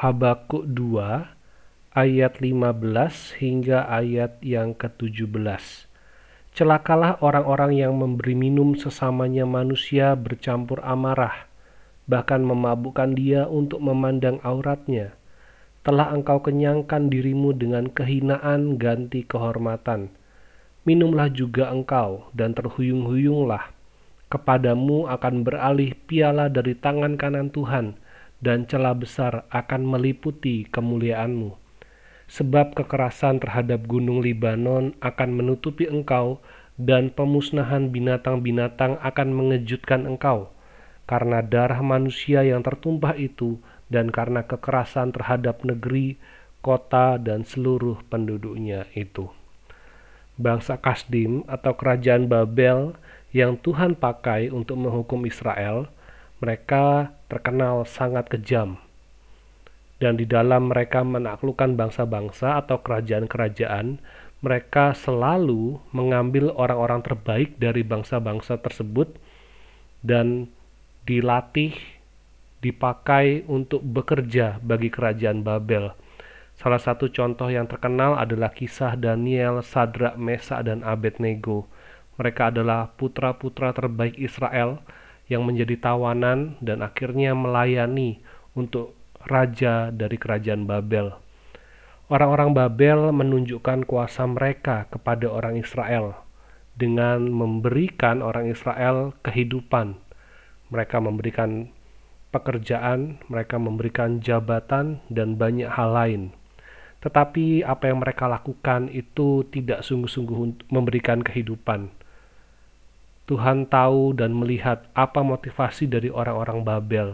Habakuk 2 ayat 15 hingga ayat yang ke-17. Celakalah orang-orang yang memberi minum sesamanya manusia bercampur amarah, bahkan memabukkan dia untuk memandang auratnya. Telah engkau kenyangkan dirimu dengan kehinaan ganti kehormatan. Minumlah juga engkau dan terhuyung-huyunglah. Kepadamu akan beralih piala dari tangan kanan Tuhan, dan celah besar akan meliputi kemuliaanmu. Sebab kekerasan terhadap gunung Libanon akan menutupi engkau, dan pemusnahan binatang-binatang akan mengejutkan engkau. Karena darah manusia yang tertumpah itu dan karena kekerasan terhadap negeri, kota, dan seluruh penduduknya itu. Bangsa Kasdim atau kerajaan Babel yang Tuhan pakai untuk menghukum Israel, mereka terkenal sangat kejam. Dan di dalam mereka menaklukkan bangsa-bangsa atau kerajaan-kerajaan, mereka selalu mengambil orang-orang terbaik dari bangsa-bangsa tersebut dan dilatih dipakai untuk bekerja bagi kerajaan Babel. Salah satu contoh yang terkenal adalah kisah Daniel, Sadrak, Mesa, dan Abednego. Mereka adalah putra-putra terbaik Israel yang menjadi tawanan dan akhirnya melayani untuk raja dari kerajaan Babel. Orang-orang Babel menunjukkan kuasa mereka kepada orang Israel dengan memberikan orang Israel kehidupan. Mereka memberikan pekerjaan, mereka memberikan jabatan, dan banyak hal lain. Tetapi apa yang mereka lakukan itu tidak sungguh-sungguh memberikan kehidupan. Tuhan tahu dan melihat apa motivasi dari orang-orang Babel.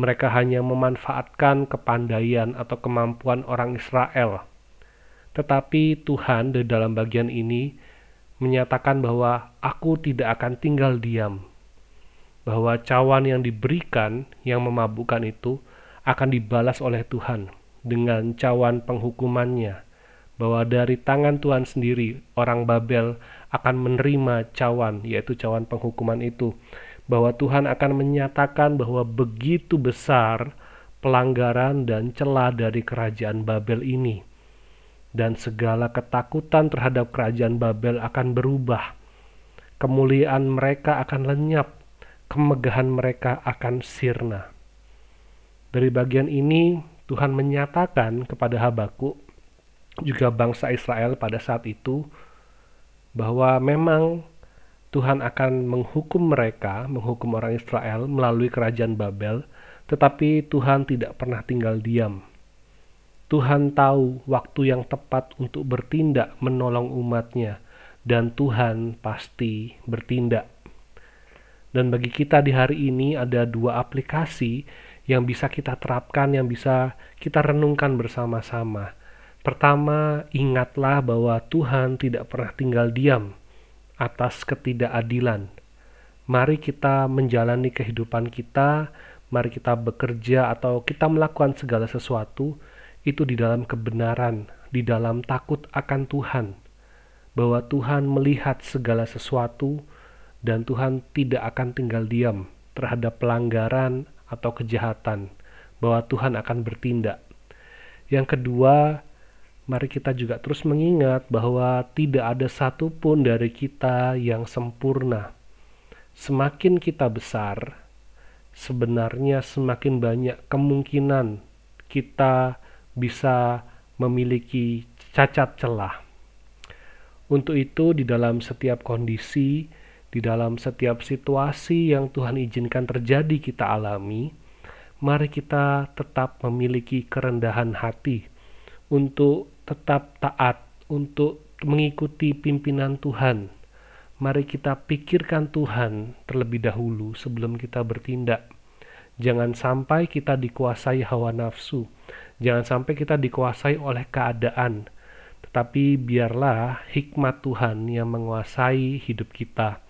Mereka hanya memanfaatkan kepandaian atau kemampuan orang Israel. Tetapi Tuhan di dalam bagian ini menyatakan bahwa aku tidak akan tinggal diam bahwa cawan yang diberikan yang memabukkan itu akan dibalas oleh Tuhan dengan cawan penghukumannya bahwa dari tangan Tuhan sendiri orang Babel akan menerima cawan yaitu cawan penghukuman itu. Bahwa Tuhan akan menyatakan bahwa begitu besar pelanggaran dan celah dari kerajaan Babel ini. Dan segala ketakutan terhadap kerajaan Babel akan berubah. Kemuliaan mereka akan lenyap. Kemegahan mereka akan sirna. Dari bagian ini, Tuhan menyatakan kepada Habakuk, juga bangsa Israel pada saat itu, bahwa memang Tuhan akan menghukum mereka, menghukum orang Israel melalui kerajaan Babel, tetapi Tuhan tidak pernah tinggal diam. Tuhan tahu waktu yang tepat untuk bertindak menolong umatnya, dan Tuhan pasti bertindak. Dan bagi kita di hari ini ada dua aplikasi yang bisa kita terapkan, yang bisa kita renungkan bersama-sama. Pertama, ingatlah bahwa Tuhan tidak pernah tinggal diam atas ketidakadilan. Mari kita menjalani kehidupan kita, mari kita bekerja atau kita melakukan segala sesuatu itu di dalam kebenaran, di dalam takut akan Tuhan. Bahwa Tuhan melihat segala sesuatu, dan Tuhan tidak akan tinggal diam terhadap pelanggaran atau kejahatan, bahwa Tuhan akan bertindak. Yang kedua, mari kita juga terus mengingat bahwa tidak ada satupun dari kita yang sempurna. Semakin kita besar, sebenarnya semakin banyak kemungkinan kita bisa memiliki cacat celah. Untuk itu, di dalam setiap kondisi, di dalam setiap situasi yang Tuhan izinkan terjadi kita alami, mari kita tetap memiliki kerendahan hati untuk tetap taat, untuk mengikuti pimpinan Tuhan. Mari kita pikirkan Tuhan terlebih dahulu sebelum kita bertindak. Jangan sampai kita dikuasai hawa nafsu. Jangan sampai kita dikuasai oleh keadaan. Tetapi biarlah hikmat Tuhan yang menguasai hidup kita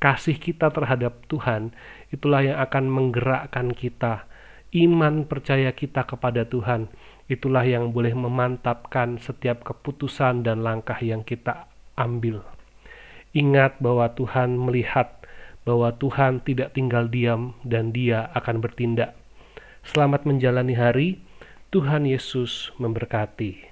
kasih kita terhadap Tuhan itulah yang akan menggerakkan kita. Iman percaya kita kepada Tuhan itulah yang boleh memantapkan setiap keputusan dan langkah yang kita ambil. Ingat bahwa Tuhan melihat bahwa Tuhan tidak tinggal diam dan Dia akan bertindak. Selamat menjalani hari. Tuhan Yesus memberkati.